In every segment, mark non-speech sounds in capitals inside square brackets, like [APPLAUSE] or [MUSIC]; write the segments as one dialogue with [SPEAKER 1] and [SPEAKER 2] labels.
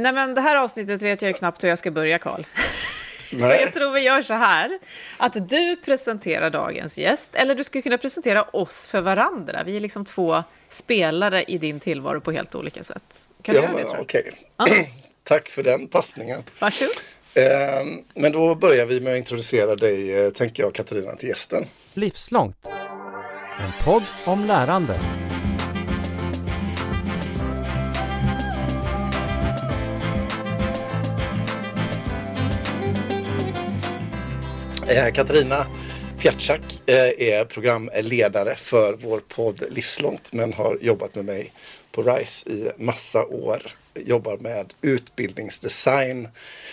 [SPEAKER 1] Nej, men det här avsnittet vet jag ju knappt hur jag ska börja, Karl. [LAUGHS] Så jag tror vi gör så här, att du presenterar dagens gäst, eller du skulle kunna presentera oss för varandra. Vi är liksom två spelare i din tillvaro på helt olika sätt.
[SPEAKER 2] Kan du ja, göra det? Tror. Okay. [CLEARS THROAT] Tack för den passningen.
[SPEAKER 1] Varsågod.
[SPEAKER 2] Eh, men då börjar vi med att introducera dig, eh, tänker jag, Katarina, till gästen.
[SPEAKER 3] Livslångt. En podd om lärande.
[SPEAKER 2] Katarina Fjärtsack eh, är programledare för vår podd Livslångt men har jobbat med mig på RISE i massa år. Jobbar med utbildningsdesign,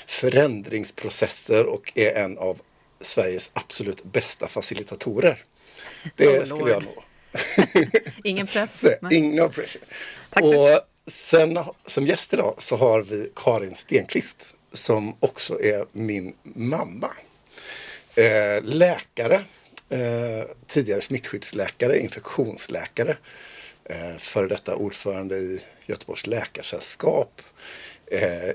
[SPEAKER 2] förändringsprocesser och är en av Sveriges absolut bästa facilitatorer. Det oh, skulle jag nå. [LAUGHS] [LAUGHS]
[SPEAKER 1] Ingen press.
[SPEAKER 2] Ingen no pressure. Tack och sen som gäst idag så har vi Karin Stenqvist som också är min mamma. Eh, läkare, eh, tidigare smittskyddsläkare, infektionsläkare, eh, före detta ordförande i Göteborgs läkarsällskap, eh,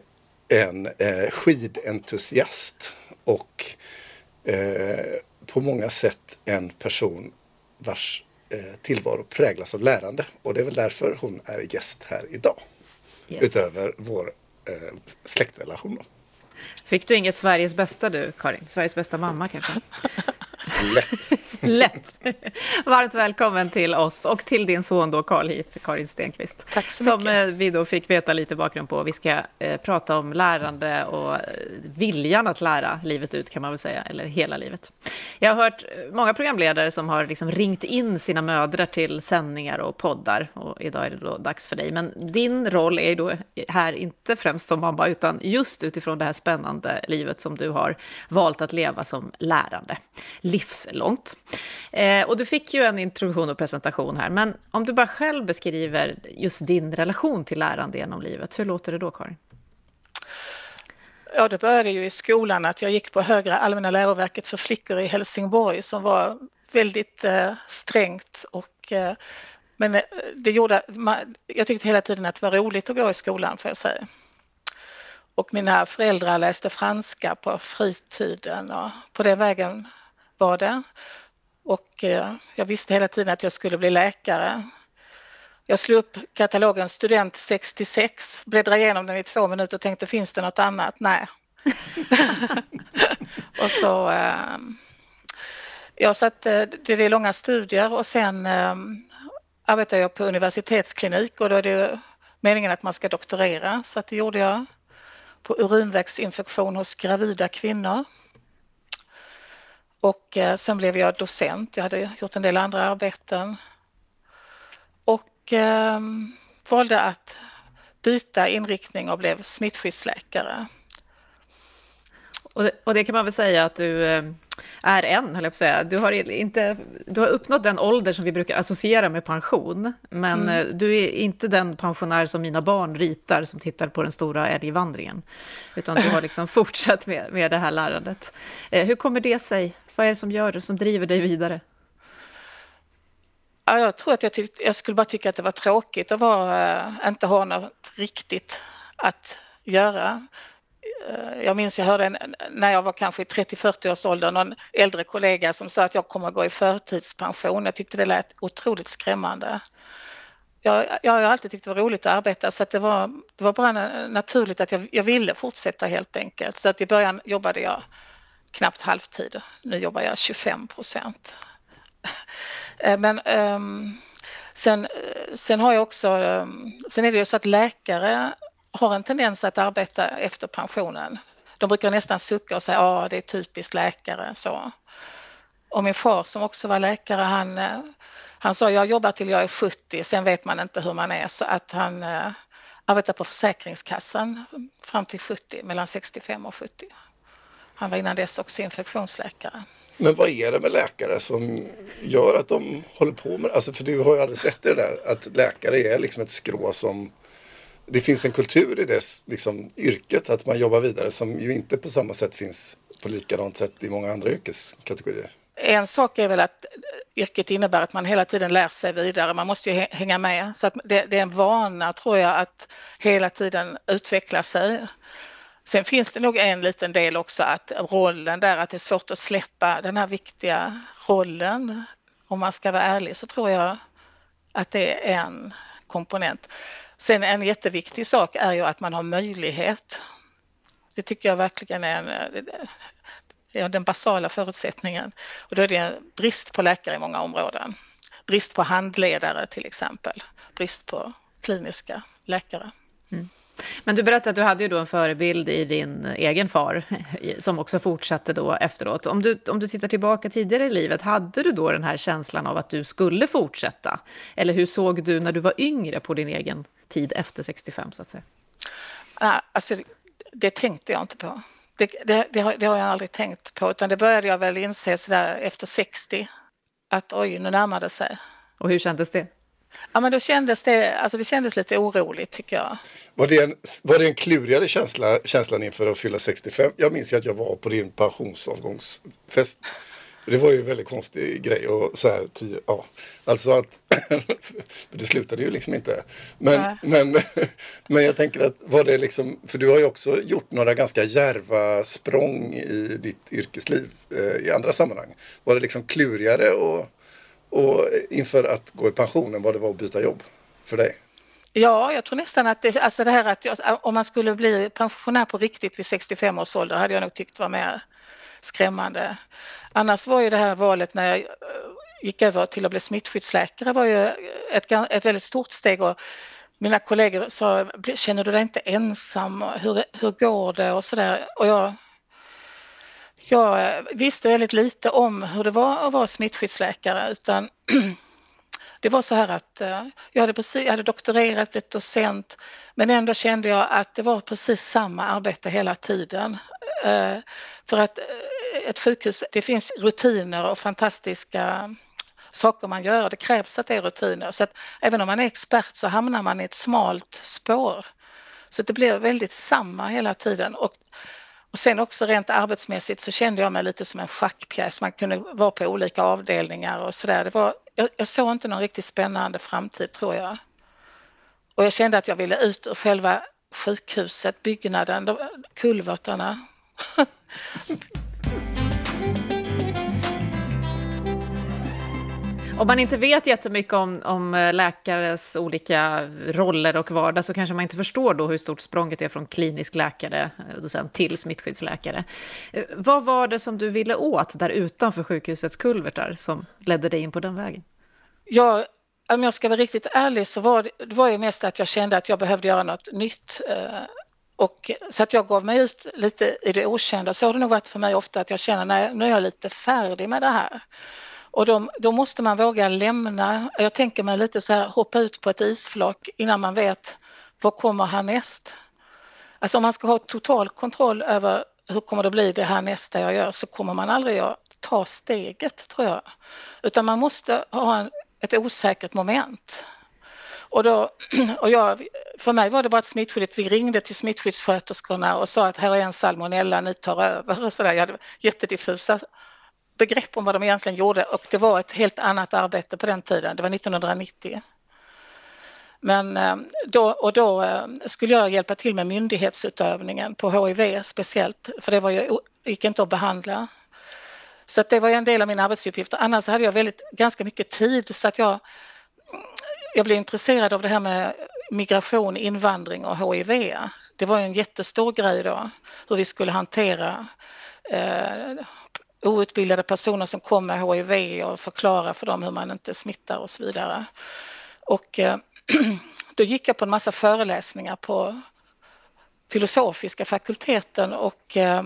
[SPEAKER 2] en eh, skidentusiast och eh, på många sätt en person vars tillvaro präglas av lärande. Och det är väl därför hon är gäst här idag. Yes. Utöver vår eh, släktrelation.
[SPEAKER 1] Fick du inget Sveriges bästa du, Karin? Sveriges bästa mamma kanske? [LAUGHS]
[SPEAKER 2] Lätt.
[SPEAKER 1] Lätt. Varmt välkommen till oss och till din son då, Carl Heath, Karin Stenqvist.
[SPEAKER 4] Tack så
[SPEAKER 1] mycket. Som eh, vi då fick veta lite bakgrund på. Vi ska eh, prata om lärande och eh, viljan att lära livet ut kan man väl säga, eller hela livet. Jag har hört eh, många programledare som har liksom ringt in sina mödrar till sändningar och poddar och idag är det då dags för dig. Men din roll är då här inte främst som mamma utan just utifrån det här spännande livet som du har valt att leva som lärande. Livslångt. Eh, och du fick ju en introduktion och presentation här, men om du bara själv beskriver just din relation till lärande genom livet, hur låter det då, Karin?
[SPEAKER 4] Ja, det började ju i skolan att jag gick på Högre Allmänna läroverket för flickor i Helsingborg som var väldigt eh, strängt och eh, men eh, det gjorde, jag tyckte hela tiden att det var roligt att gå i skolan får jag säga. Och mina föräldrar läste franska på fritiden och på den vägen var det. Och eh, jag visste hela tiden att jag skulle bli läkare. Jag slog upp katalogen Student 66, bläddrade igenom den i två minuter och tänkte finns det något annat? Nej. [LAUGHS] och så eh, Ja, så att eh, det är långa studier och sen arbetar jag på universitetsklinik och då är det meningen att man ska doktorera så att det gjorde jag på urinvägsinfektion hos gravida kvinnor. Och eh, sen blev jag docent. Jag hade gjort en del andra arbeten. Och eh, valde att byta inriktning och blev smittskyddsläkare.
[SPEAKER 1] Och det, och det kan man väl säga att du eh, är en, höll jag på att säga. Du har, inte, du har uppnått den ålder som vi brukar associera med pension, men mm. Eh, du är inte den pensionär som mina barn ritar som tittar på den stora älgvandringen, utan du har [LAUGHS] liksom fortsatt med, med det här lärandet. Hur kommer det sig? Vad är det som gör det, som driver dig vidare?
[SPEAKER 4] Ja, jag tror att jag, tyck, jag skulle bara tycka att det var tråkigt att vara, äh, inte ha något riktigt att göra. Eh, jag minns jag hörde en, när jag var kanske i 30-40 års ålder någon äldre kollega som sa att jag kommer att gå i förtidspension. Jag tyckte det lät otroligt skrämmande. Jag, jag har alltid tyckt det var roligt att arbeta så att det, var, det var bara naturligt att jag, jag ville fortsätta helt enkelt. Så att i början jobbade jag knappt halvtid. Nu jobbar jag 25 procent. Eh, men um, sen, eh, sen har jag också, um, sen är det ju så att läkare har en tendens att arbeta efter pensionen. De brukar nästan sucka och säga ja det är typiskt läkare så. Och min far som också var läkare han, eh, han sa jag jobbar till jag är 70 sen vet man inte hur man är så att han uh, arbetar på Försäkringskassan fram till 70, mellan 65 och 70. Han var innan dess också infektionsläkare.
[SPEAKER 2] Men vad är det med läkare som gör att de håller på med? Alltså för du har ju alldeles rätt i det där att läkare är liksom ett skrå som det finns en kultur i det liksom, yrket att man jobbar vidare som ju inte på samma sätt finns på likadant sätt i många andra yrkeskategorier.
[SPEAKER 4] En sak är väl att yrket innebär att man hela tiden lär sig vidare, man måste ju hänga med. Så att det, det är en vana tror jag att hela tiden utveckla sig. Sen finns det nog en liten del också att rollen där, att det är svårt att släppa den här viktiga rollen. Om man ska vara ärlig så tror jag att det är en komponent. Sen en jätteviktig sak är ju att man har möjlighet. Det tycker jag verkligen är en, ja, den basala förutsättningen. Och då är det brist på läkare i många områden. Brist på handledare till exempel. Brist på kliniska läkare.
[SPEAKER 1] Men du berättade att du hade ju då en förebild i din egen far, som också fortsatte då efteråt. Om du, om du tittar tillbaka tidigare i livet, hade du då den här känslan av att du skulle fortsätta? Eller hur såg du när du var yngre på din egen tid efter 65, så att säga?
[SPEAKER 4] Alltså, det tänkte jag inte på. Det, det, det, har, det har jag aldrig tänkt på, utan det började jag väl inse sådär efter 60, att oj, nu närmar det sig.
[SPEAKER 1] Och hur kändes det?
[SPEAKER 4] Ja, men då kändes det, alltså det kändes lite oroligt tycker jag.
[SPEAKER 2] Var det en, var det en klurigare känsla, känslan inför att fylla 65? Jag minns ju att jag var på din pensionsavgångsfest. Det var ju en väldigt konstig grej och så här, tio, ja, alltså att [LAUGHS] det slutade ju liksom inte. Men, men, [LAUGHS] men jag tänker att var det liksom, för du har ju också gjort några ganska järva språng i ditt yrkesliv eh, i andra sammanhang. Var det liksom klurigare och och inför att gå i pensionen, vad det var att byta jobb för dig?
[SPEAKER 4] Ja, jag tror nästan att det, alltså det här att jag, om man skulle bli pensionär på riktigt vid 65 års ålder hade jag nog tyckt var mer skrämmande. Annars var ju det här valet när jag eh, gick över till att bli smittskyddsläkare var ju ett, ett väldigt stort steg och mina kollegor sa, känner du dig inte ensam? Hur, hur går det? Och sådär. Och jag jag visste väldigt lite om hur det var att vara smittskyddsläkare utan [CLEARS THROAT] det var så här att eh, jag hade, precis, jag hade doktorerat, blivit docent men ändå kände jag att det var precis samma arbete hela tiden. Eh, för att eh, ett sjukhus, det finns rutiner och fantastiska saker man gör. Det krävs att det är rutiner. Så att även om man är expert så hamnar man i ett smalt spår. Så det blir väldigt samma hela tiden. Och och sen också rent arbetsmässigt så kände jag mig lite som en schackpjäs. Man kunde vara på olika avdelningar och sådär. jag, jag såg inte någon riktigt spännande framtid tror jag. Och jag kände att jag ville ut ur själva sjukhuset, byggnaden, kulvertarna. [LAUGHS]
[SPEAKER 1] Om man inte vet jättemycket om, om eh, läkares olika roller och vardag så kanske man inte förstår då hur stort språnget är från klinisk läkare eh, till smittskyddsläkare. Eh, vad var det som du ville åt där utanför sjukhusets kulvertar som ledde dig in på den vägen?
[SPEAKER 4] Ja, om jag ska vara riktigt ärlig så var det, det var ju mest att jag kände att jag behövde göra något nytt. Och, så att jag gav mig ut lite i det okända. Så har det nog varit för mig ofta att jag känner nej, nu är jag lite färdig med det här. Och då, då måste man våga lämna, jag tänker mig lite så här, hoppa ut på ett isflak innan man vet vad kommer härnäst. Alltså om man ska ha total kontroll över hur kommer det bli det här nästa jag gör så kommer man aldrig att ta steget tror jag. Utan man måste ha en, ett osäkert moment. Och, då, [CLEARS THROAT] och jag, för mig var det bara ett smittskydd. Vi ringde till smittskyddssköterskorna och sa att här är en salmonella, ni tar över. Och så där. Jag hade jättediffusa begrepp om vad de egentligen gjorde och det var ett helt annat arbete på den tiden. Det var 1990. Men eh, då, och då eh, skulle jag hjälpa till med myndighetsutövningen på HIV speciellt, för det var ju, gick inte att behandla. Så att det var en del av mina arbetsuppgifter. Annars hade jag väldigt, ganska mycket tid så att jag, jag blev intresserad av det här med migration, invandring och HIV. Det var en jättestor grej då, hur vi skulle hantera eh, outbildade personer som kom med HIV och förklara för dem hur man inte smittar och så vidare. Och eh, [CLEARS THROAT] då gick jag på en massa föreläsningar på filosofiska fakulteten och eh,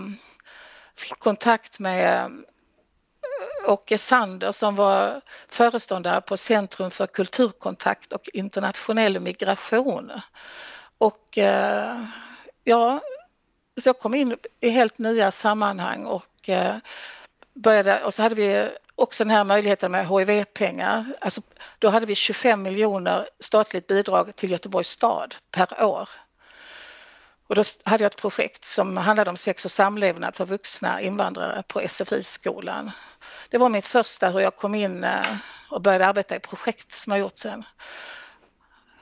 [SPEAKER 4] fick kontakt med eh, Åke Sander som var föreståndare på Centrum för kulturkontakt och internationell migration. Och eh, ja, så jag kom in i helt nya sammanhang och eh, började, och så hade vi också den här möjligheten med HIV-pengar. Alltså, då hade vi 25 miljoner statligt bidrag till Göteborgs stad per år. Och då hade jag ett projekt som handlade om sex och samlevnad för vuxna invandrare på SFI-skolan. det var mitt första hur jag kom in eh, och började arbeta i projekt som jag gjort sen.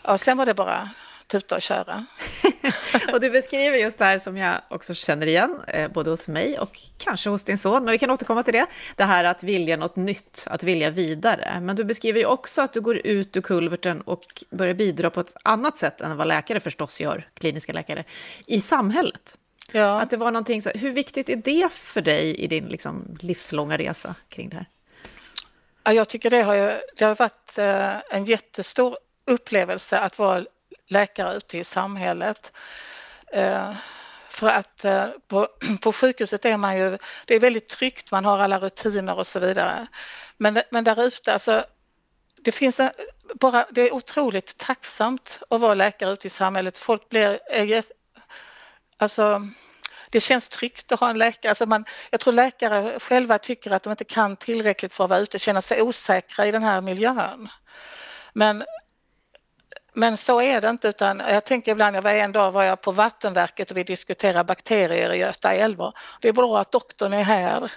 [SPEAKER 4] Ja, sen var det bara tuta och köra. [LAUGHS]
[SPEAKER 1] och du beskriver just det här som jag också känner igen, eh, både hos mig och kanske hos din son, men vi kan återkomma till det. Det här att vilja något nytt, att vilja vidare. Men du beskriver ju också att du går ut ur kulverten och börjar bidra på ett annat sätt än vad läkare förstås gör, kliniska läkare, i samhället. Ja. Att det var någonting, så, hur viktigt är det för dig i din liksom, livslånga resa kring det här?
[SPEAKER 4] Ja, jag tycker det har, det har varit eh, en jättestor upplevelse att vara läkare ute i samhället. Eh, för att eh, på, [CLEARS THROAT] på sjukhuset är man ju, det är väldigt tryggt, man har alla rutiner och så vidare. Men, men där ute, alltså, det finns en, bara, det är otroligt tacksamt att vara läkare ute i samhället. Folk blir, är, alltså, det känns tryggt att ha en läkare. Alltså man, jag tror läkare själva tycker att de inte kan tillräckligt för att vara ute känna sig osäkra i den här miljön. Men men så är det inte utan jag tänker ibland, jag var en dag var jag på Vattenverket och vi diskuterade bakterier i Göta älvar. Det är bra att doktorn är här.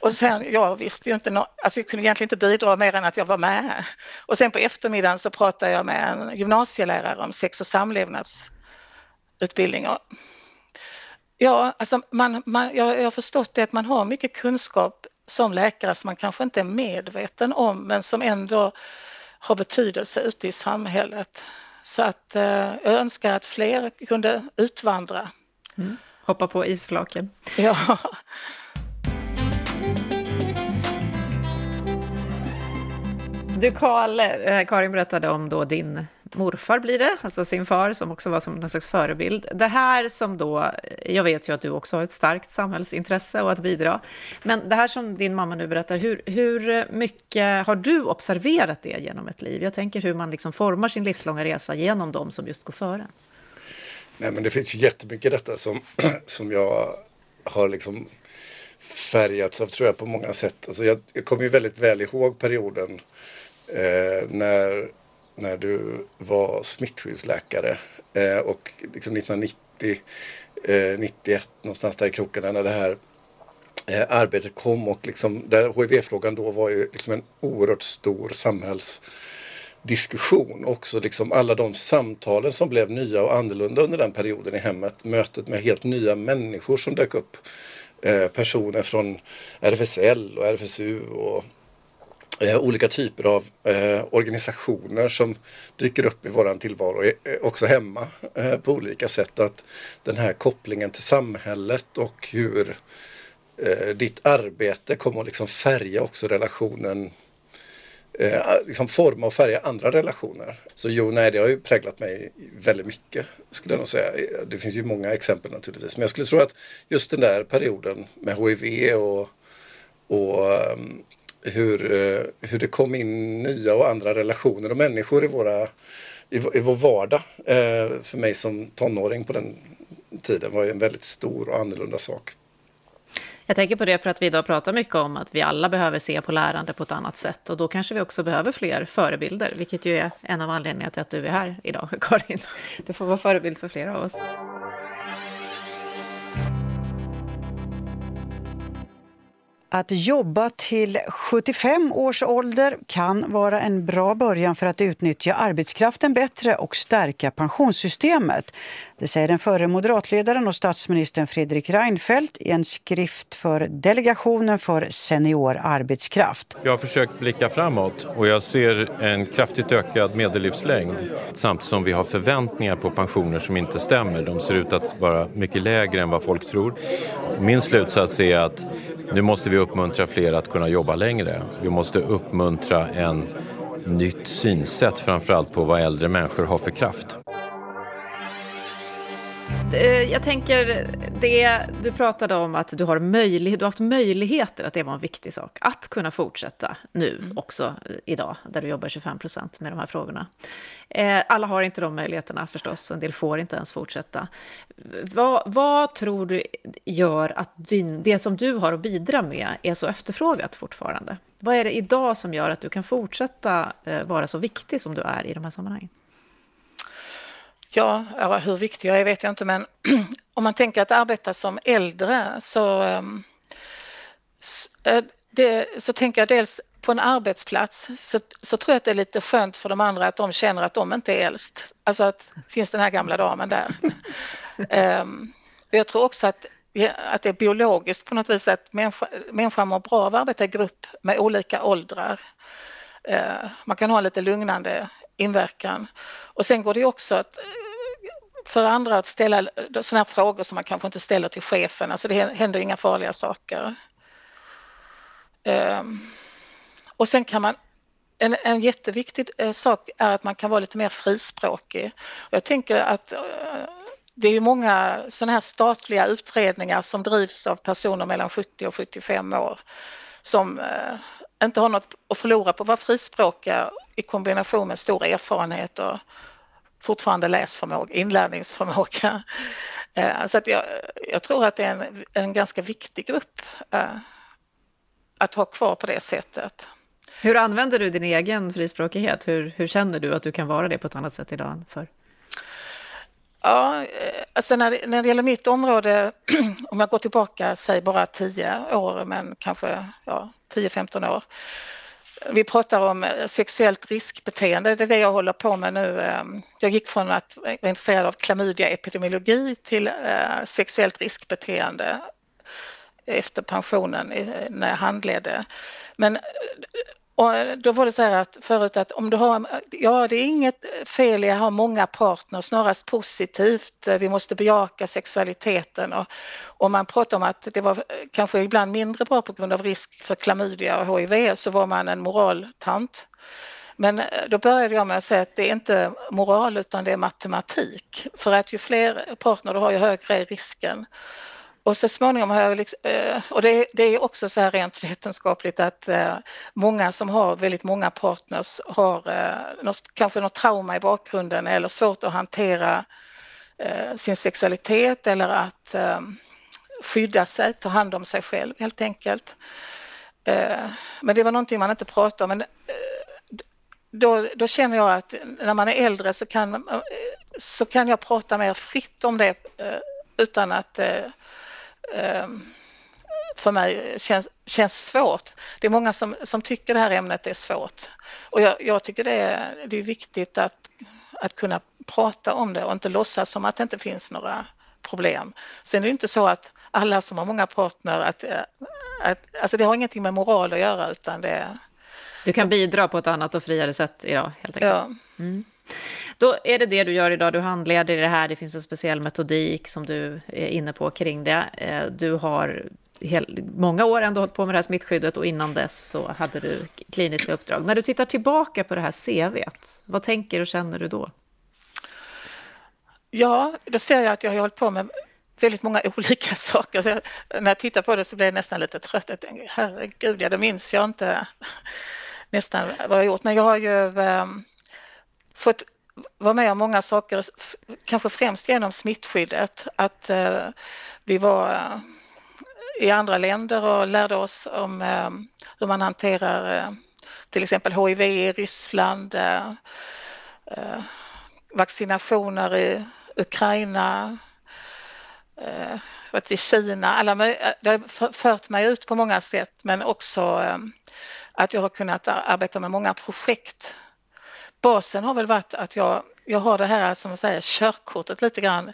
[SPEAKER 4] Och sen, jag visste ju inte, no alltså jag kunde egentligen inte bidra mer än att jag var med. Och sen på eftermiddagen så pratade jag med en gymnasielärare om sex och samlevnadsutbildning. Ja, alltså man, man, jag, jag har förstått det att man har mycket kunskap som läkare som man kanske inte är medveten om men som ändå har betydelse ute i samhället. Så att eh, jag önskar att fler kunde utvandra.
[SPEAKER 1] Mm. Hoppa på isflaken.
[SPEAKER 4] Ja.
[SPEAKER 1] Du Karl, eh, Karin berättade om då din morfar blir det, alltså sin far som också var som någon slags förebild. Det här som då, jag vet ju att du också har ett starkt samhällsintresse och att bidra, men det här som din mamma nu berättar, hur, hur mycket har du observerat det genom ett liv? Jag tänker hur man liksom formar sin livslånga resa genom dem som just går före.
[SPEAKER 2] Nej men det finns ju jättemycket i detta som, [CLEARS THROAT] som jag har liksom färgats av tror jag på många sätt. Alltså jag, jag kommer ju väldigt väl ihåg perioden eh, när när du var smittskyddsläkare eh, och liksom 1990, eh, 91 någonstans där i krokarna när det här eh, arbetet kom och liksom där HIV-frågan då var ju liksom en oerhört stor samhällsdiskussion. Också liksom alla de samtalen som blev nya och annorlunda under den perioden i hemmet. Mötet med helt nya människor som dök upp. Eh, personer från RFSL och RFSU och eh, olika typer av eh, organisationer som dyker upp i våran tillvaro, eh, eh, också hemma eh, på olika sätt. Att den här kopplingen till samhället och hur eh, ditt arbete kommer att liksom färga också relationen eh, liksom forma och färga andra relationer. Så jo, nej, det har ju präglat mig väldigt mycket skulle jag nog säga. Det finns ju många exempel naturligtvis, men jag skulle tro att just den där perioden med HIV och, och ehm, hur, eh, hur det kom in nya och andra relationer och människor i, våra, i, i vår vardag. Eh, för mig som tonåring på den tiden var en väldigt stor och annorlunda sak.
[SPEAKER 1] Jag tänker på det för att vi idag pratar mycket om att vi alla behöver se på lärande på ett annat sätt. Och då kanske vi också behöver fler förebilder, vilket ju är en av anledningarna till att du är här idag, [LAUGHS] Karin. Du får vara förebild för flera av oss.
[SPEAKER 5] Att jobba till 75 års ålder kan vara en bra början för att utnyttja arbetskraften bättre och stärka pensionssystemet. Det säger den förre moderatledaren och statsministern Fredrik Reinfeldt i en skrift för Delegationen för senior arbetskraft.
[SPEAKER 6] Jag har försökt blicka framåt och jag ser en kraftigt ökad medellivslängd samtidigt som vi har förväntningar på pensioner som inte stämmer. De ser ut att vara mycket lägre än vad folk tror. Min slutsats är att nu måste vi uppmuntra fler att kunna jobba längre. Vi måste uppmuntra en nytt synsätt framförallt på vad äldre människor har för kraft.
[SPEAKER 1] Eh, jag tänker, det du pratade om att du har, möjlighet, du har haft möjligheter, att det var en viktig sak. Att kunna fortsätta nu mm. också idag, där du jobbar 25 procent med de här frågorna. Eh, alla har inte de möjligheterna förstås, och en del får inte ens fortsätta. Vad, vad tror du gör att din, det som du har att bidra med är så efterfrågat fortfarande? Vad är det idag som gör att du kan fortsätta eh, vara så viktig som du är i de här sammanhangen?
[SPEAKER 4] Ja, hur viktig jag är vet jag inte men [CLEARS THROAT] om man tänker att arbeta som äldre så um, det, så tänker jag dels på en arbetsplats så, så tror jag att det är lite skönt för de andra att de känner att de inte är äldst. Alltså att finns den här gamla damen där. [LAUGHS] um, jag tror också att, att det är biologiskt på något vis att människa, människan mår bra av att arbeta i grupp med olika åldrar. Uh, man kan ha lite lugnande inverkan. Och sen går det också att eh, för andra att ställa sådana här frågor som man kanske inte ställer till chefen. Alltså det händer inga farliga saker. Ehm, och sen kan man en, en jätteviktig eh, sak är att man kan vara lite mer frispråkig. Jag tänker att eh, det är många sådana här statliga utredningar som drivs av personer mellan 70 och 75 år som inte har något att förlora på att vara frispråkiga i kombination med stor erfarenhet och fortfarande läsförmåga, inlärningsförmåga. [LAUGHS] Eh, så att jag, jag tror att det är en, en ganska viktig grupp eh, att ha kvar på det sättet.
[SPEAKER 1] Hur använder du din egen frispråkighet? Hur, hur känner du att du kan vara det på ett annat sätt idag än förr?
[SPEAKER 4] Ja, eh, alltså när, när det gäller mitt område, [CLEARS THROAT] om jag går tillbaka, säg bara 10 år, men kanske ja, 10-15 år. Vi pratar om eh, sexuellt riskbeteende, det är det jag håller på med nu. Ehm, jag gick från att vara intresserad av klamydiaepidemiologi till eh, sexuellt riskbeteende efter pensionen när jag handledde. Men och då var det så här att förut att om du har, ja det är inget fel i att ha många partners, snarast positivt. Vi måste bejaka sexualiteten och, och man pratar om att det var kanske ibland mindre bra på grund av risk för klamydia och HIV så var man en moraltant. Men eh, då började jag med att säga att det är inte moral utan det är matematik. För att ju fler partner du har ju högre är risken. Och så småningom har jag, liksom, eh, och det, det, är också så här rent vetenskapligt att eh, många som har väldigt många partners har eh, något, kanske något trauma i bakgrunden eller svårt att hantera sin sexualitet eller att skydda sig, ta hand om sig själv helt enkelt. Men det var någonting man inte pratade om. Men då, då känner jag att när man är äldre så kan, så kan jag prata mer fritt om det utan att för mig känns, känns svårt. Det är många som, som tycker det här ämnet är svårt och jag, jag tycker det är, det är viktigt att, att kunna prata om det och inte låtsas som att det inte finns några problem. Sen är det inte så att alla som har många partner, att, att, alltså det har ingenting med moral att göra utan det...
[SPEAKER 1] Du kan bidra på ett annat och friare sätt idag helt enkelt. Ja. Mm. Då är det det du gör idag, du handleder i det här, det finns en speciell metodik som du är inne på kring det. Eh, du har många år ändå hållit på med det här smittskyddet och innan dess så hade du kliniska uppdrag. När du tittar tillbaka på det här CVet, vad tänker och känner du då?
[SPEAKER 4] Ja, då ser jag att jag har hållit på med väldigt många [LAUGHS] olika saker. Så jag, när jag tittar på det så blir jag nästan lite trött. Jag tänker, herregud, ja, det minns jag inte [LAUGHS] nästan vad jag gjort. Men jag har ju um, fått vara med om många saker, kanske främst genom smittskyddet. Att eh, vi var eh, i andra länder och lärde oss om eh, hur man hanterar eh, till exempel HIV i Ryssland, eh, eh, vaccinationer i Ukraina, i Kina. Alla, det har fört mig ut på många sätt men också att jag har kunnat arbeta med många projekt basen har väl varit att jag, jag har det här som man säger körkortet lite grann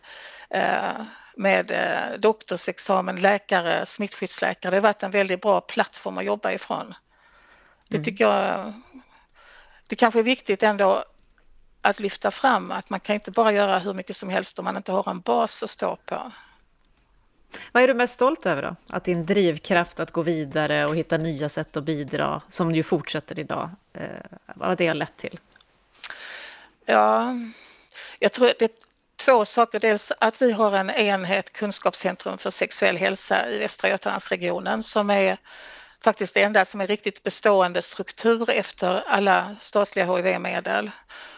[SPEAKER 4] eh, med eh, doktorsexamen, läkare, smittskyddsläkare. Det har varit en väldigt bra plattform att jobba ifrån. Det mm. tycker jag, det kanske är viktigt ändå att lyfta fram att man kan inte bara göra hur mycket som helst om man inte har en bas att stå på.
[SPEAKER 1] Vad är du mest stolt över då? Att din drivkraft att gå vidare och hitta nya sätt att bidra, som ju fortsätter idag, eh, vad det har lett till?
[SPEAKER 4] Ja, jag tror det är två saker. Dels att vi har en enhet, Kunskapscentrum för sexuell hälsa i Västra Götalandsregionen som är faktiskt det enda som är riktigt bestående struktur efter alla statliga HIV-medel.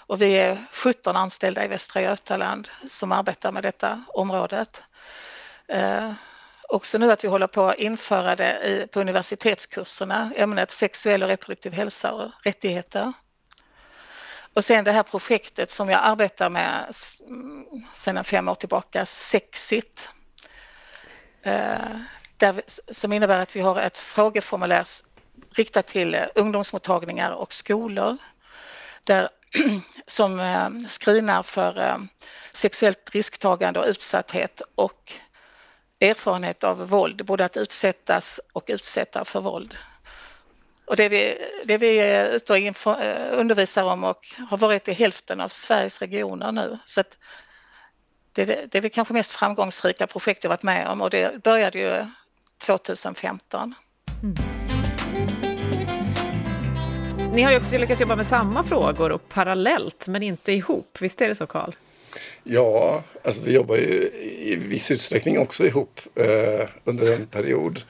[SPEAKER 4] Och vi är 17 anställda i Västra Götaland som arbetar med detta området. Eh, också nu att vi håller på att införa det i, på universitetskurserna, ämnet sexuell och reproduktiv hälsa och rättigheter. Och sen det här projektet som jag arbetar med sedan fem år tillbaka, Sexit. Eh, där, som innebär att vi har ett frågeformulär riktat till eh, ungdomsmottagningar och skolor där, [CLEARS THROAT] som eh, screenar för sexuellt risktagande och utsatthet och erfarenhet av våld, både att utsättas och utsätta för våld. Och det vi, det vi är ute och info, undervisar om och har varit i hälften av Sveriges regioner nu. Så att det, det är det kanske mest framgångsrika projekt jag varit med om och det började ju 2015. Mm.
[SPEAKER 1] Ni har ju också lyckats jobba med samma frågor och parallellt, men inte ihop. Visst är det så, Karl?
[SPEAKER 2] Ja, alltså vi jobbar ju i viss utsträckning också ihop eh, under en period.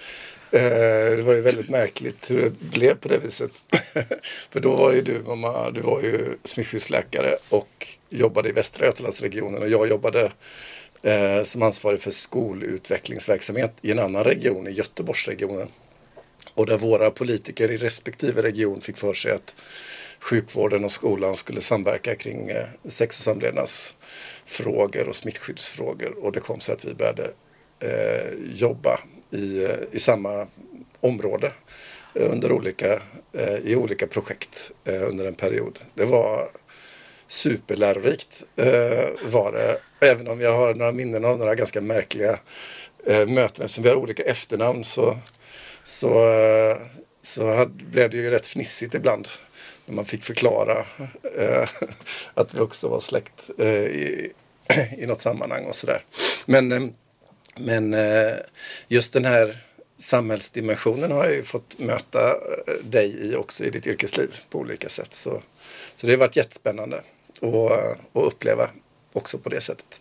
[SPEAKER 2] Eh, det var ju väldigt märkligt hur det blev på det viset. [LAUGHS] För då var ju du, mamma, du var ju smittskyddsläkare och jobbade i Västra Götalandsregionen och jag jobbade eh, som ansvarig för skolutvecklingsverksamhet i en annan region, i Göteborgsregionen. Och där våra politiker i respektive region fick för sig att sjukvården och skolan skulle samverka kring eh, sex och samlevnadsfrågor och smittskyddsfrågor. Och det kom sig att vi började eh, jobba i, i samma område eh, under olika, eh, i olika projekt eh, under en period. Det var superlärorikt var det. Även om jag har några minnen av några ganska märkliga möten. Eftersom vi har olika efternamn så, så, så hade, blev det ju rätt fnissigt ibland. När man fick förklara [LAUGHS] att vi också var släkt i, [CLEARS THROAT] i något sammanhang och sådär. Men, ehm, men just den här samhällsdimensionen har jag ju fått möta dig i också i ditt yrkesliv på olika sätt. Så, så det har varit jättespännande att uppleva också på det sättet.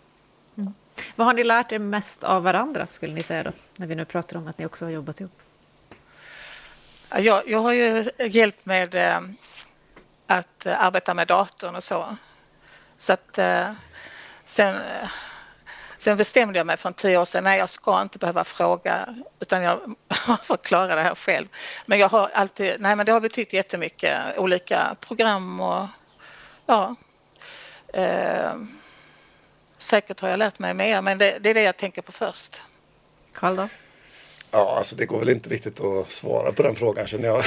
[SPEAKER 1] Mm. Vad har ni lärt er mest av varandra skulle ni säga då? När vi nu pratar om att ni också har jobbat ihop.
[SPEAKER 4] Jag, jag har ju hjälpt med eh, att arbeta med datorn och så. Så att eh, sen, eh, sen bestämde jag mig för en tio år sedan, nej jag ska inte behöva fråga utan jag [LAUGHS] får klara det här själv. Men jag har alltid, nej men det har betytt jättemycket, olika program och ja, Eh, säkert har jag lärt mig mer, men det, det är det jag tänker på först.
[SPEAKER 1] Karl då?
[SPEAKER 2] Ja, alltså det går väl inte riktigt att svara på den frågan känner jag.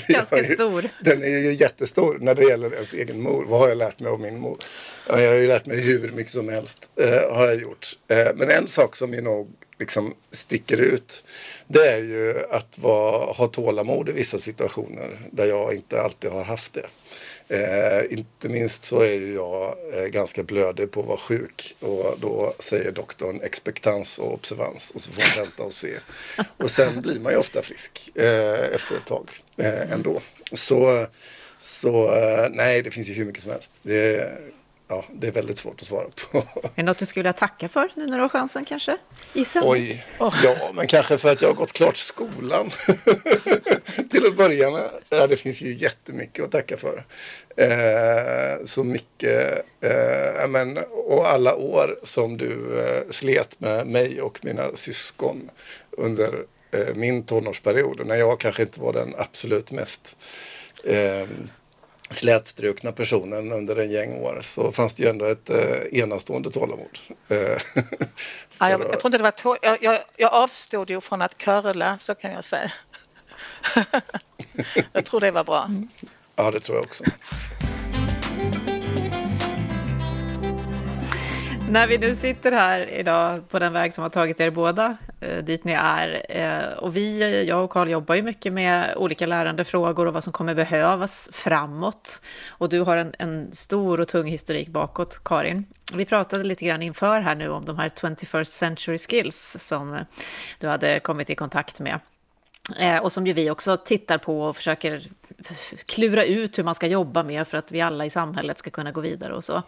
[SPEAKER 2] [LAUGHS]
[SPEAKER 1] Ganska [LAUGHS] stor.
[SPEAKER 2] Den är ju jättestor när det gäller ens egen mor. Vad har jag lärt mig av min mor? Ja, jag har ju lärt mig hur mycket som helst. Eh, har jag gjort. Eh, men en sak som ju nog liksom sticker ut. Det är ju att vara, ha tålamod i vissa situationer där jag inte alltid har haft det. Eh, inte minst så är ju jag eh, ganska blödig på att vara sjuk och då säger doktorn expectans och observans och så får man vänta och se. Och sen blir man ju ofta frisk eh, efter ett tag eh, ändå. Så, så eh, nej, det finns ju hur mycket som helst. Det, ja, det är väldigt svårt att svara på.
[SPEAKER 1] Är det något du skulle vilja tacka för nu när du har chansen kanske?
[SPEAKER 2] Isen? Oj, oh. ja, men kanske för att jag har gått klart skolan. [LAUGHS] Till att börja med. Ja, det finns ju jättemycket att tacka för. Eh, så mycket, eh, men, och alla år som du eh, slet med mig och mina syskon under eh, min tonårsperiod. När jag kanske inte var den absolut mest eh, slätstrukna personen under en gäng år så fanns det ju ändå ett eh, enastående tålamod.
[SPEAKER 4] Eh, [LAUGHS] ja, jag, jag tror inte det var tå- jag, jag, jag avstod ju från att curla, så kan jag säga. [LAUGHS] jag tror det var bra.
[SPEAKER 2] Ja, det tror jag också.
[SPEAKER 1] När vi nu sitter här idag på den väg som har tagit er båda eh, dit ni är eh, och vi, jag och Karl jobbar ju mycket med olika lärandefrågor och vad som kommer behövas framåt. Och du har en, en stor och tung historik bakåt, Karin. Vi pratade lite grann inför här nu om de här 21st century skills som du hade kommit i kontakt med. Eh, och som ju vi också tittar på och försöker klura ut hur man ska jobba med för att vi alla i samhället ska kunna gå vidare och så.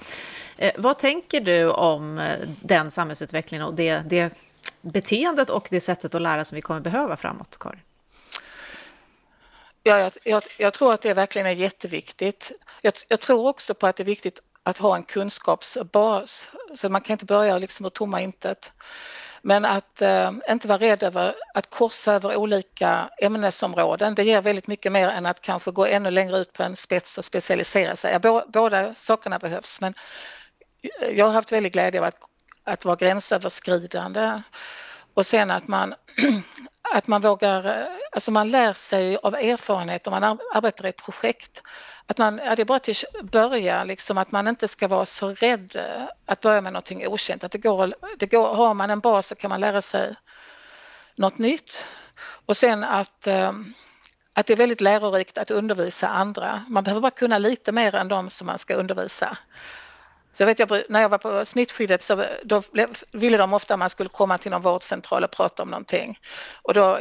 [SPEAKER 1] Eh, vad tänker du om eh, den samhällsutvecklingen och det, det beteendet och det sättet att lära som vi kommer behöva framåt, Karin?
[SPEAKER 4] Ja, jag, jag, jag, tror att det verkligen är jätteviktigt. Jag, jag, tror också på att det är viktigt att ha en kunskapsbas, så man kan inte börja liksom ur tomma intet. Men att eh, inte vara rädd över att korsa över olika ämnesområden, det ger väldigt mycket mer än att kanske gå ännu längre ut på en spets och specialisera sig. Båda sakerna behövs, men jag har haft väldigt glädje av att, att vara gränsöverskridande och sen att man att man vågar, eh, alltså man lär sig av erfarenhet om man arbetar i projekt. Att man, ja, det är bara till att börja, liksom, att man inte ska vara så rädd eh, att börja med någonting okänt. Att det går, det går, har man en bas så kan man lära sig något nytt. Och sen att, eh, att det är väldigt lärorikt att undervisa andra. Man behöver bara kunna lite mer än de som man ska undervisa. Så vet, jag, när jag var på smittskyddet så då ville de ofta att man skulle komma till någon vårdcentral och prata om någonting. Och då,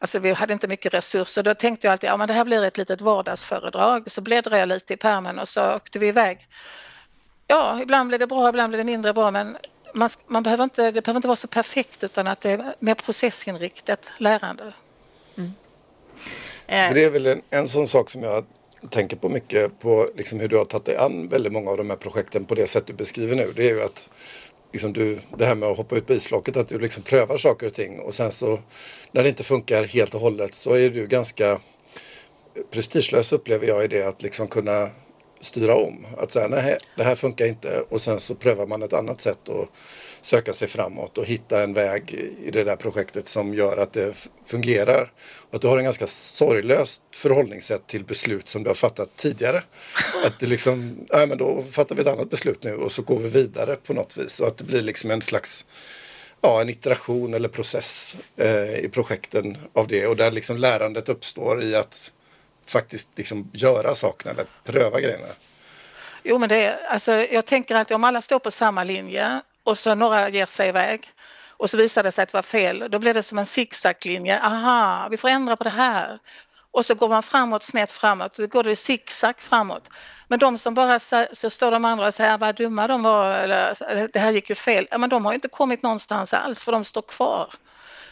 [SPEAKER 4] alltså vi hade inte mycket resurser. Då tänkte jag alltid, ja men det här blir ett litet vardagsföredrag. Så bläddrade jag lite i pärmen och så åkte vi iväg. Ja, ibland blir det bra, ibland blir det mindre bra, men man, man behöver inte, det behöver inte vara så perfekt utan att det är mer processinriktat lärande. Mm.
[SPEAKER 2] Det är väl en, en sån sak som jag tänker på mycket på liksom hur du har tagit dig an väldigt många av de här projekten på det sätt du beskriver nu. Det är ju att liksom du, det här med att hoppa ut på isflaket, att du liksom prövar saker och ting och sen så när det inte funkar helt och hållet så är du ganska prestigelös upplever jag i det att liksom kunna styra om. Att säga nej, det här funkar inte och sen så prövar man ett annat sätt att söka sig framåt och hitta en väg i det där projektet som gör att det fungerar. Och att du har en ganska sorglöst förhållningssätt till beslut som du har fattat tidigare. [LAUGHS] Att det liksom, nej men då fattar vi ett annat beslut nu och så går vi vidare på något vis. Och att det blir liksom en slags ja, en iteration eller process eh, i projekten av det och där liksom lärandet uppstår i att faktiskt liksom göra sakerna eller pröva grejerna?
[SPEAKER 4] Jo, men det är, alltså, jag tänker att om alla står på samma linje och så några ger sig iväg och så visar det sig att det var fel, då blir det som en zigzaglinje. Aha, vi får ändra på det här. Och så går man framåt, snett framåt, då går det zigzag framåt. Men de som bara så står de andra och säger ah, vad dumma de var, eller det här gick ju fel. Ja, men de har inte kommit någonstans alls för de står kvar.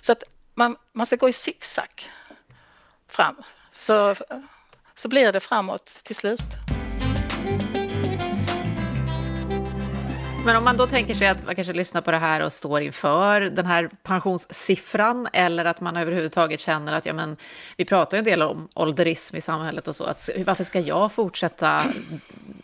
[SPEAKER 4] Så att man, man ska gå i zigzag fram så, så blir det framåt till slut.
[SPEAKER 1] Men om man då tänker sig att man kanske lyssnar på det här och står inför den här pensionssiffran eller att man överhuvudtaget känner att ja, men, vi pratar ju en del om ålderism i samhället och så, att varför ska jag fortsätta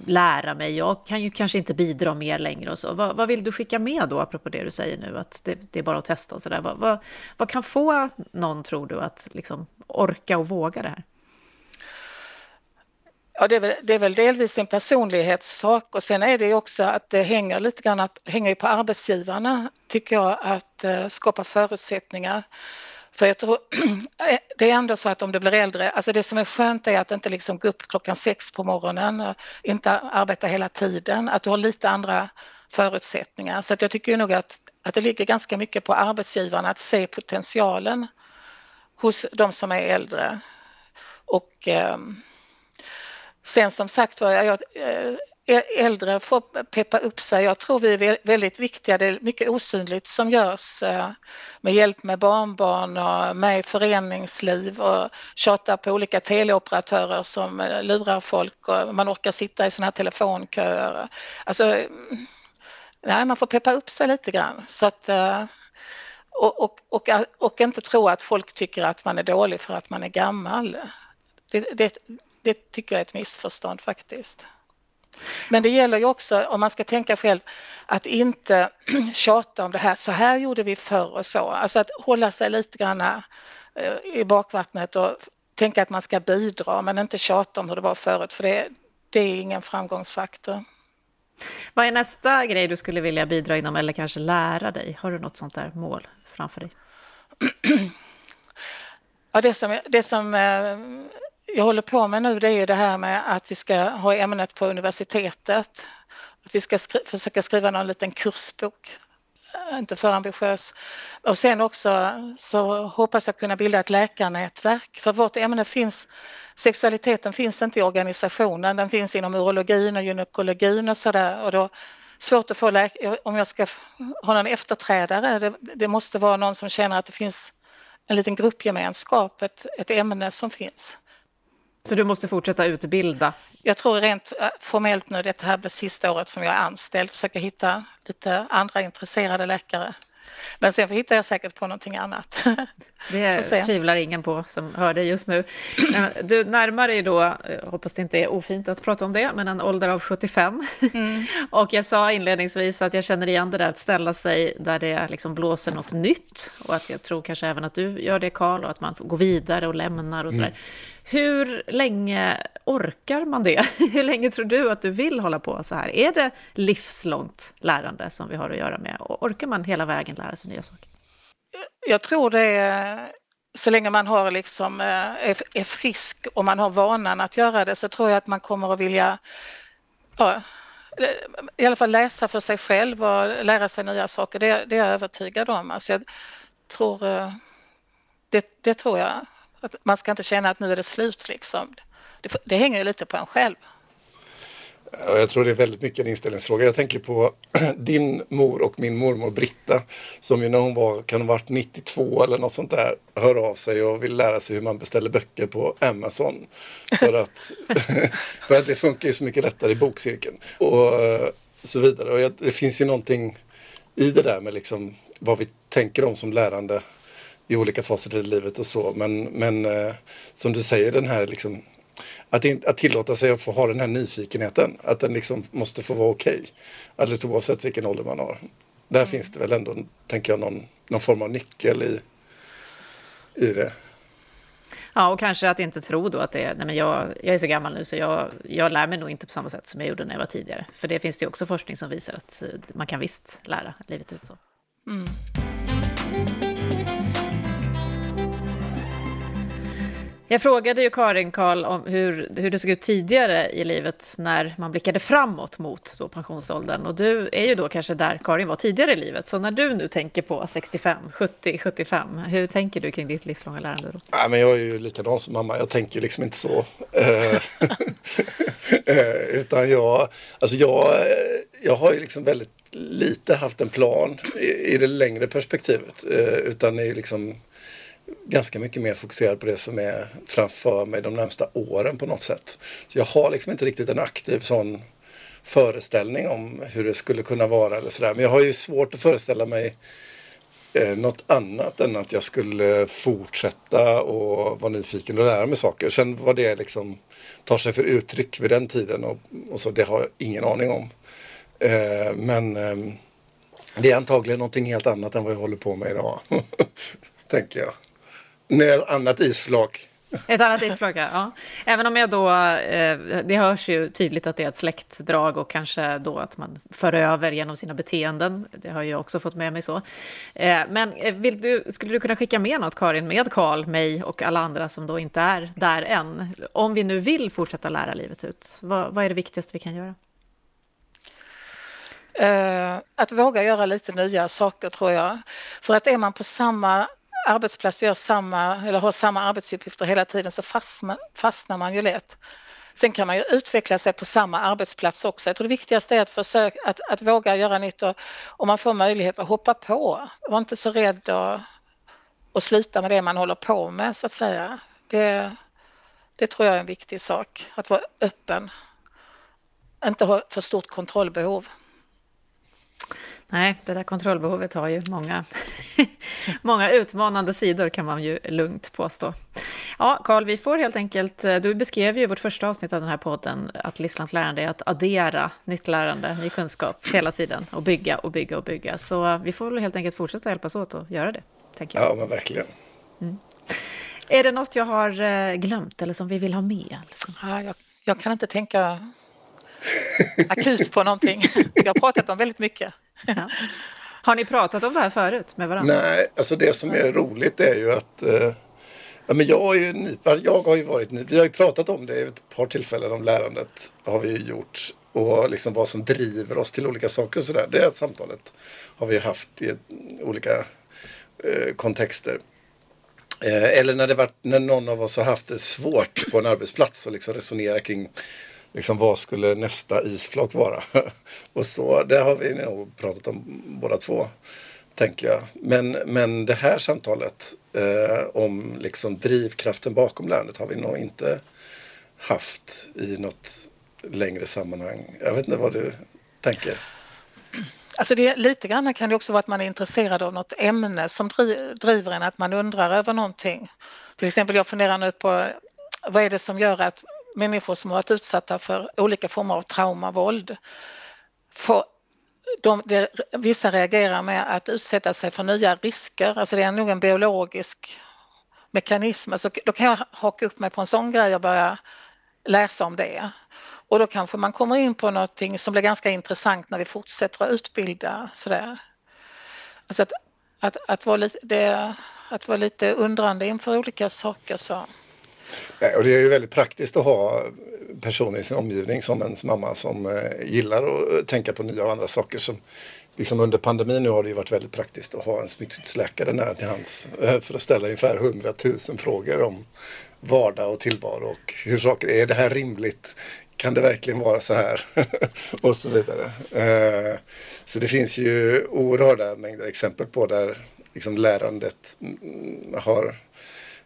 [SPEAKER 1] lära mig? Jag kan ju kanske inte bidra mer längre och så. Vad, vad vill du skicka med då, apropå det du säger nu, att det, det är bara att testa och så där. Vad, vad, vad, kan få någon, tror du, att liksom orka och våga det här?
[SPEAKER 4] Ja, det är, väl, det är väl delvis en personlighetssak och sen är det också att det hänger lite grann hänger på arbetsgivarna, tycker jag, att eh, skapa förutsättningar. För jag tror, [CLEARS THROAT] eh, det är ändå så att om du blir äldre, alltså det som är skönt är att inte liksom gå upp klockan sex på morgonen, inte arbeta hela tiden, att du har lite andra förutsättningar. Så att jag tycker nog att, att det ligger ganska mycket på arbetsgivarna att se potentialen hos de som är äldre. Och um, Sen som sagt var, jag, eh, äldre får peppa upp sig. Jag tror vi är väldigt viktiga. Det är mycket osynligt som görs eh, med hjälp med barnbarn och med föreningsliv och tjata på olika teleoperatörer som eh, lurar folk och man orkar sitta i sådana här telefonköer. Alltså, nej, man får peppa upp sig lite grann. Så att, och, och, och, och inte tro att folk tycker att man är dålig för att man är gammal. Det, det, det tycker jag är ett missförstånd faktiskt. Men det gäller ju också, om man ska tänka själv, att inte [CLEARS THROAT] tjata om det här, så här gjorde vi förr och så. Alltså att hålla sig lite grann eh, i bakvattnet och tänka att man ska bidra men inte tjata om hur det var förut för det, det är ingen framgångsfaktor.
[SPEAKER 1] Vad är nästa grej du skulle vilja bidra inom eller kanske lära dig? Har du något sånt där mål framför dig? [CLEARS THROAT]
[SPEAKER 4] Ja, det som, det som eh, jag håller på med nu det är ju det här med att vi ska ha ämnet på universitetet. Att vi ska skri försöka skriva någon liten kursbok. Äh, inte för ambitiös. Och sen också så hoppas jag kunna bilda ett läkarnätverk. För vårt ämne finns, sexualiteten finns inte i organisationen. Den finns inom urologin och gynekologin och sådär. Och då svårt att få läkare, om jag ska ha någon efterträdare, det, det, måste vara någon som känner att det finns en liten gruppgemenskap, ett, ett ämne som finns.
[SPEAKER 1] Så du måste fortsätta utbilda?
[SPEAKER 4] Jag tror rent äh, formellt nu, det här blir sista året som jag är anställd, försöka hitta lite andra intresserade läkare. Men sen hittar jag säkert på någonting annat.
[SPEAKER 1] Det [LAUGHS] tvivlar ingen på som hör dig just nu. Du närmar dig då, jag hoppas det inte är ofint att prata om det, men en ålder av 75. Mm. [LAUGHS] Och jag sa inledningsvis att jag känner igen det där att ställa sig där det liksom blåser något nytt. Och att jag tror kanske även att du gör det Karl, och att man går vidare och lämnar och sådär. Mm. Hur länge orkar man det? [LAUGHS] Hur länge tror du att du vill hålla på så här? Är det livslångt lärande som vi har att göra med? Och orkar man hela vägen lära sig nya saker?
[SPEAKER 4] Jag tror det är, så länge man har liksom, eh, är, är frisk och man har vanan att göra det så tror jag att man kommer att vilja ja, i alla fall läsa för sig själv och lära sig nya saker. Det, det är jag övertygad om. Alltså jag tror, eh, det, det tror jag att man ska inte känna att nu är det slut liksom. Det, det hänger ju lite på en själv.
[SPEAKER 2] Jag tror det är väldigt mycket en inställningsfråga. Jag tänker på [CLEARS THROAT] din mor och min mormor Britta som ju när hon var, kan ha varit 92 eller något sånt där, hör av sig och vill lära sig hur man beställer böcker på Amazon. För att, [LAUGHS] för att det funkar ju så mycket lättare i bokcirkeln och eh, så vidare. Och det finns ju någonting i det där med liksom vad vi tänker om som lärande i olika faser i livet och så. Men, men eh, som du säger, den här liksom, att, in, att tillåta sig att få ha den här nyfikenheten. Att den liksom måste få vara okej. Okay, alldeles oavsett vilken ålder man har. Där mm. finns det väl ändå, tänker jag, någon, någon form av nyckel i, i det.
[SPEAKER 1] Ja, och kanske att inte tro då att det är, nej men jag, jag är så gammal nu så jag, jag lär mig nog inte på samma sätt som jag gjorde när jag var tidigare. För det finns det också forskning som visar att man kan visst lära livet ut så. Mm. Jag frågade ju Karin Karl om hur, hur det såg ut tidigare i livet när man blickade framåt mot då pensionsåldern. Och du är ju då kanske där Karin var tidigare i livet. Så när du nu tänker på 65, 70, 75, hur tänker du kring ditt livslånga lärande då?
[SPEAKER 2] Nej, men jag är ju likadan som mamma, jag tänker liksom inte så. Eh, [LAUGHS] eh, utan jag, alltså jag, eh, jag har ju liksom väldigt lite haft en plan i, i det längre perspektivet. Utan är liksom ganska mycket mer fokuserad på det som är framför mig de närmsta åren på något sätt. Så jag har liksom inte riktigt en aktiv sån föreställning om hur det skulle kunna vara eller sådär. Men jag har ju svårt att föreställa mig eh, något annat än att jag skulle fortsätta och vara nyfiken och lära mig saker. Sen vad det liksom tar sig för uttryck vid den tiden och, och så, det har jag ingen aning om. Eh, men eh, det är antagligen någonting helt annat än vad jag håller på med idag. [LAUGHS] tänker jag. Ett annat isflak.
[SPEAKER 1] Ett annat isflak, ja. Även om jag då, eh, det hörs ju tydligt att det är ett släktdrag och kanske då att man för över genom sina beteenden. Det har jag också fått med mig så. Eh, men eh, vill du, skulle du kunna skicka med något, Karin, med Karl, mig och alla andra som då inte är där än? Om vi nu vill fortsätta lära livet ut, vad, vad är det viktigaste vi kan göra?
[SPEAKER 4] Att våga göra lite nya saker tror jag. För att är man på samma arbetsplats gör samma, eller har samma arbetsuppgifter hela tiden så fastnar, fastnar man ju lätt. Sen kan man ju utveckla sig på samma arbetsplats också. Jag tror det viktigaste är att, försöka, att, att våga göra nytt och om man får möjlighet att hoppa på. Var inte så rädd att, att sluta med det man håller på med så att säga. Det, det tror jag är en viktig sak, att vara öppen. Inte ha för stort kontrollbehov.
[SPEAKER 1] Nej, det där kontrollbehovet har ju många, [LAUGHS] många utmanande sidor kan man ju lugnt påstå. Ja, Karl, vi får helt enkelt, du beskrev ju i vårt första avsnitt av den här podden att livslångt lärande är att addera nytt lärande, ny kunskap hela tiden och bygga och bygga och bygga. Så vi får väl helt enkelt fortsätta hjälpas åt att göra det. Tänker jag.
[SPEAKER 2] Ja, men verkligen. Mm.
[SPEAKER 1] Är det något jag har eh, glömt eller som vi vill ha med? Liksom?
[SPEAKER 4] Ja, jag, jag kan inte tänka [LAUGHS] akut på någonting. Vi har pratat om väldigt mycket. Ja.
[SPEAKER 1] Har ni pratat om det här förut med varandra?
[SPEAKER 2] Nej, alltså det som är roligt är ju att eh, ja, men jag, är ny, alltså jag har ju varit ny. Vi har ju pratat om det i ett par tillfällen om lärandet. har vi gjort. Och liksom vad som driver oss till olika saker och sådär. Det samtalet har vi haft i olika eh, kontexter. Eh, eller när, det var, när någon av oss har haft det svårt på en arbetsplats och liksom resonera kring liksom, vad skulle nästa isflak vara? [LAUGHS] och så, det har vi nog pratat om båda två, tänker jag. Men, men det här samtalet eh, om liksom drivkraften bakom lärandet har vi nog inte haft i något längre sammanhang. Jag vet inte vad du tänker?
[SPEAKER 4] Alltså det, lite grann kan det också vara att man är intresserad av något ämne som driver en, att man undrar över någonting. Till exempel jag funderar nu på vad är det som gör att människor som har varit utsatta för olika former av trauma, våld, För de, de, vissa reagerar med att utsätta sig för nya risker, alltså det är nog en biologisk mekanism. Alltså, då kan jag haka upp mig på en sån grej och börja läsa om det. Och då kanske man kommer in på någonting som blir ganska intressant när vi fortsätter att utbilda sådär. Alltså att, att, att, vara, lite, det, att vara lite undrande inför olika saker. Så.
[SPEAKER 2] Eh, och det är ju väldigt praktiskt att ha personer i sin omgivning som ens mamma som eh, gillar att eh, tänka på nya och andra saker. Som, liksom under pandemin nu har det ju varit väldigt praktiskt att ha en smittskyddsläkare nära till hands eh, för att ställa ungefär 100 000 frågor om vardag och tillvaro och hur saker är. det här rimligt? Kan det verkligen vara så här? [LAUGHS] och så vidare. Eh, så det finns ju oerhörda mängder exempel på där liksom lärandet mm, har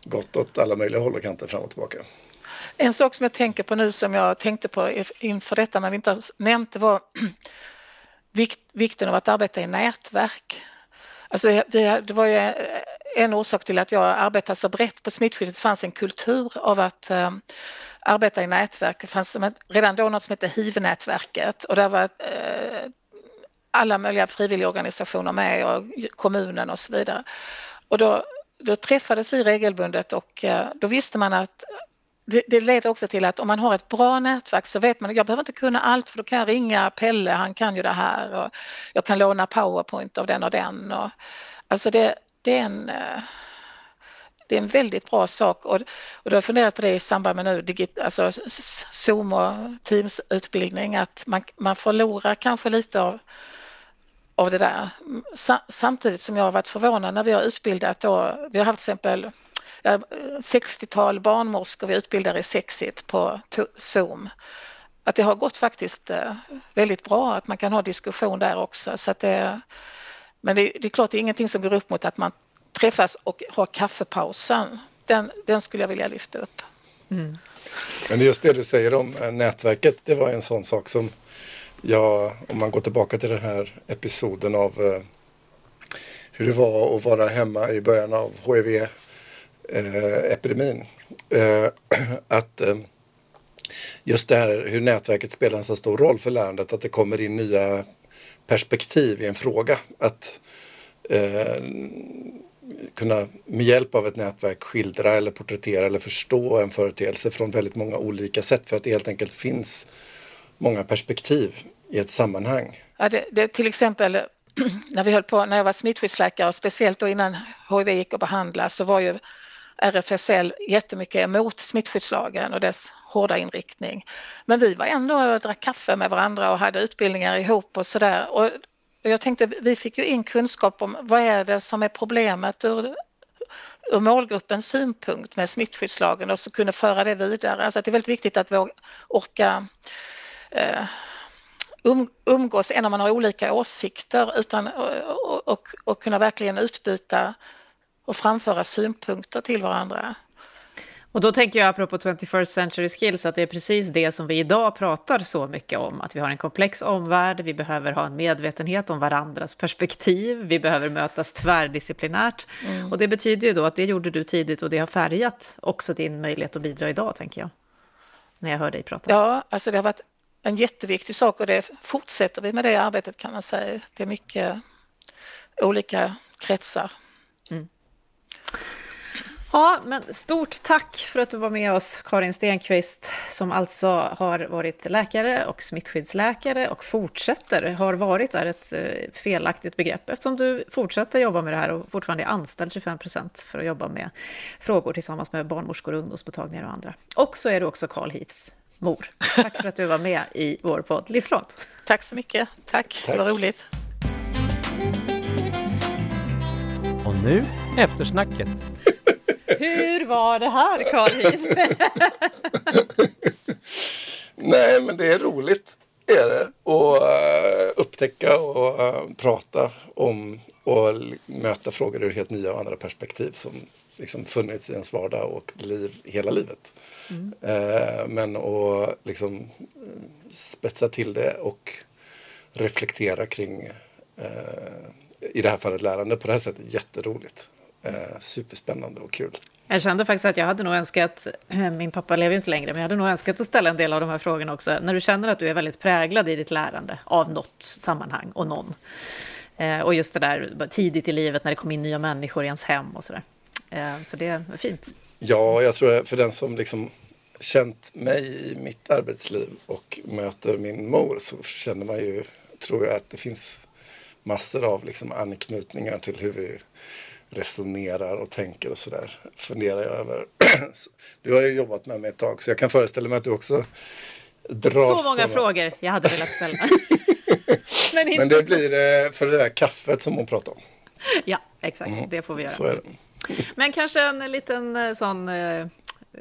[SPEAKER 2] gått åt alla möjliga håll och kanter fram och tillbaka.
[SPEAKER 4] En sak som jag tänker på nu som jag tänkte på inför detta men vi inte har nämnt det var [CLEARS THROAT] vikten av att arbeta i nätverk. Alltså det var ju eh, en orsak till att jag arbetade så brett på smittskyddet. Det fanns en kultur av att eh, arbeta i nätverk. Det fanns redan då något som hette HIV-nätverket och där var eh, alla möjliga frivilligorganisationer med och kommunen och så vidare. Och då, då träffades vi regelbundet och eh, då visste man att det, det leder också till att om man har ett bra nätverk så vet man att jag behöver inte kunna allt för då kan jag ringa Pelle, han kan ju det här och jag kan låna powerpoint av den och den. Och, alltså det, det är en eh, det är en väldigt bra sak och, och då har jag funderat på det i samband med nu digit, alltså Zoom och Teams-utbildning att man, man förlorar kanske lite av, av det där. Samtidigt som jag har varit förvånad när vi har utbildat då, vi har haft till exempel 60-tal barnmorskor vi utbildar i Sexit på Zoom. Att det har gått faktiskt eh, väldigt bra, att man kan ha diskussion där också. Så att det, men det, det är klart, det är ingenting som går upp mot att man träffas och har kaffepausen. Den, den skulle jag vilja lyfta upp.
[SPEAKER 2] Mm. Men just det du säger om eh, nätverket, det var en sån sak som Ja, om man går tillbaka till den här episoden av eh, hur det var att vara hemma i början av HIV-epidemin. Eh, [CLEARS THROAT] att eh, just det här hur nätverket spelar en så stor roll för lärandet, att det kommer in nya perspektiv i en fråga. Att eh, kunna med hjälp av ett nätverk skildra eller porträttera eller förstå en företeelse från väldigt många olika sätt för att det helt enkelt finns många perspektiv i ett sammanhang.
[SPEAKER 4] Ja, det, det, till exempel [CLEARS THROAT] när vi höll på, när jag var smittskyddsläkare och speciellt då innan HIV gick att behandla så var ju RFSL jättemycket emot smittskyddslagen och dess hårda inriktning. Men vi var ändå och drack kaffe med varandra och hade utbildningar ihop och sådär. Och jag tänkte, vi fick ju in kunskap om vad är det som är problemet ur, ur målgruppens synpunkt med smittskyddslagen och så kunde föra det vidare. Alltså det är väldigt viktigt att vi orkar umgås även om man har olika åsikter utan, och, och, och kunna verkligen utbyta och framföra synpunkter till varandra.
[SPEAKER 1] Och då tänker jag apropå 21st century skills att det är precis det som vi idag pratar så mycket om. Att vi har en komplex omvärld, vi behöver ha en medvetenhet om varandras perspektiv, vi behöver mötas tvärdisciplinärt. Mm. Och det betyder ju då att det gjorde du tidigt och det har färgat också din möjlighet att bidra idag, tänker jag. När jag hör dig prata.
[SPEAKER 4] Ja, alltså det har varit en jätteviktig sak och det fortsätter vi med det arbetet kan man säga. Det är mycket olika kretsar. Mm.
[SPEAKER 1] Ja, men stort tack för att du var med oss, Karin Stenqvist, som alltså har varit läkare och smittskyddsläkare och fortsätter, har varit är ett eh, felaktigt begrepp eftersom du fortsätter jobba med det här och fortfarande är anställd 25 procent för att jobba med frågor tillsammans med barnmorskor, ungdomsmottagningar och andra. Och så är du också Carl Heaths mor. Tack för att du var med i vår podd Livslångt.
[SPEAKER 4] Tack så mycket. Tack, Tack. det var roligt.
[SPEAKER 3] Och nu eftersnacket.
[SPEAKER 1] Hur var det här, Karin? [LAUGHS]
[SPEAKER 2] Nej, men det är roligt är det. Att uh, upptäcka och uh, prata om och möta frågor ur helt nya och andra perspektiv som liksom funnits i ens vardag och liv hela livet. Mm. Uh, men att liksom spetsa till det och reflektera kring eh, i det här fallet lärande på det här sättet jätteroligt. Eh, superspännande och kul.
[SPEAKER 1] Jag kände faktiskt att jag hade nog önskat, eh, min pappa lever ju inte längre, men jag hade nog önskat att ställa en del av de här frågorna också. När du känner att du är väldigt präglad i ditt lärande av något sammanhang och någon. Eh, och just det där tidigt i livet när det kom in nya människor i ens hem och sådär. Eh, så det är fint.
[SPEAKER 2] Ja, jag tror för den som liksom känt mig i mitt arbetsliv och möter min mor så känner man ju, tror jag, att det finns massor av liksom anknytningar till hur vi resonerar och tänker och sådär. Funderar jag över. [CLEARS THROAT] Du har ju jobbat med mig ett tag så jag kan föreställa mig att du också drar
[SPEAKER 1] Så många
[SPEAKER 2] såna...
[SPEAKER 1] frågor jag hade velat ställa. [LAUGHS]
[SPEAKER 2] Men, Men det blir eh, för det där kaffet som hon pratade om.
[SPEAKER 1] Ja, exakt. Mm. Det får vi göra.
[SPEAKER 2] Så är det. [LAUGHS]
[SPEAKER 1] Men kanske en liten eh, sån eh,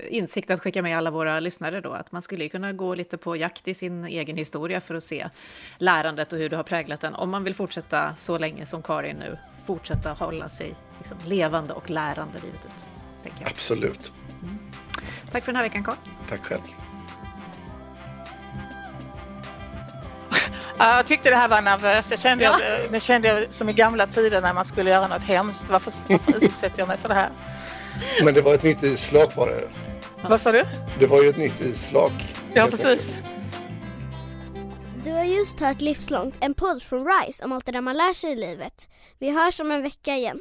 [SPEAKER 1] insikt att skicka med alla våra lyssnare då, att man skulle kunna gå lite på jakt i sin egen historia för att se lärandet och hur det har präglat den, om man vill fortsätta så länge som Karin nu, fortsätta hålla sig liksom, levande och lärande livet ut.
[SPEAKER 2] Absolut.
[SPEAKER 1] Mm. Tack för den här veckan, Karin.
[SPEAKER 2] Tack själv.
[SPEAKER 4] Jag tyckte det här var nervöst. Jag kände, ja. jag, kände jag som i gamla tider när man skulle göra något hemskt. Varför, varför [LAUGHS] utsätter jag mig för det här?
[SPEAKER 2] Men det var ett nytt isflak var det.
[SPEAKER 4] Vad sa du?
[SPEAKER 2] Det var ju ett nytt isflak.
[SPEAKER 4] Ja, precis.
[SPEAKER 7] Du har just hört Livslångt, en podd från RISE om allt det där man lär sig i livet. Vi hörs om en vecka igen.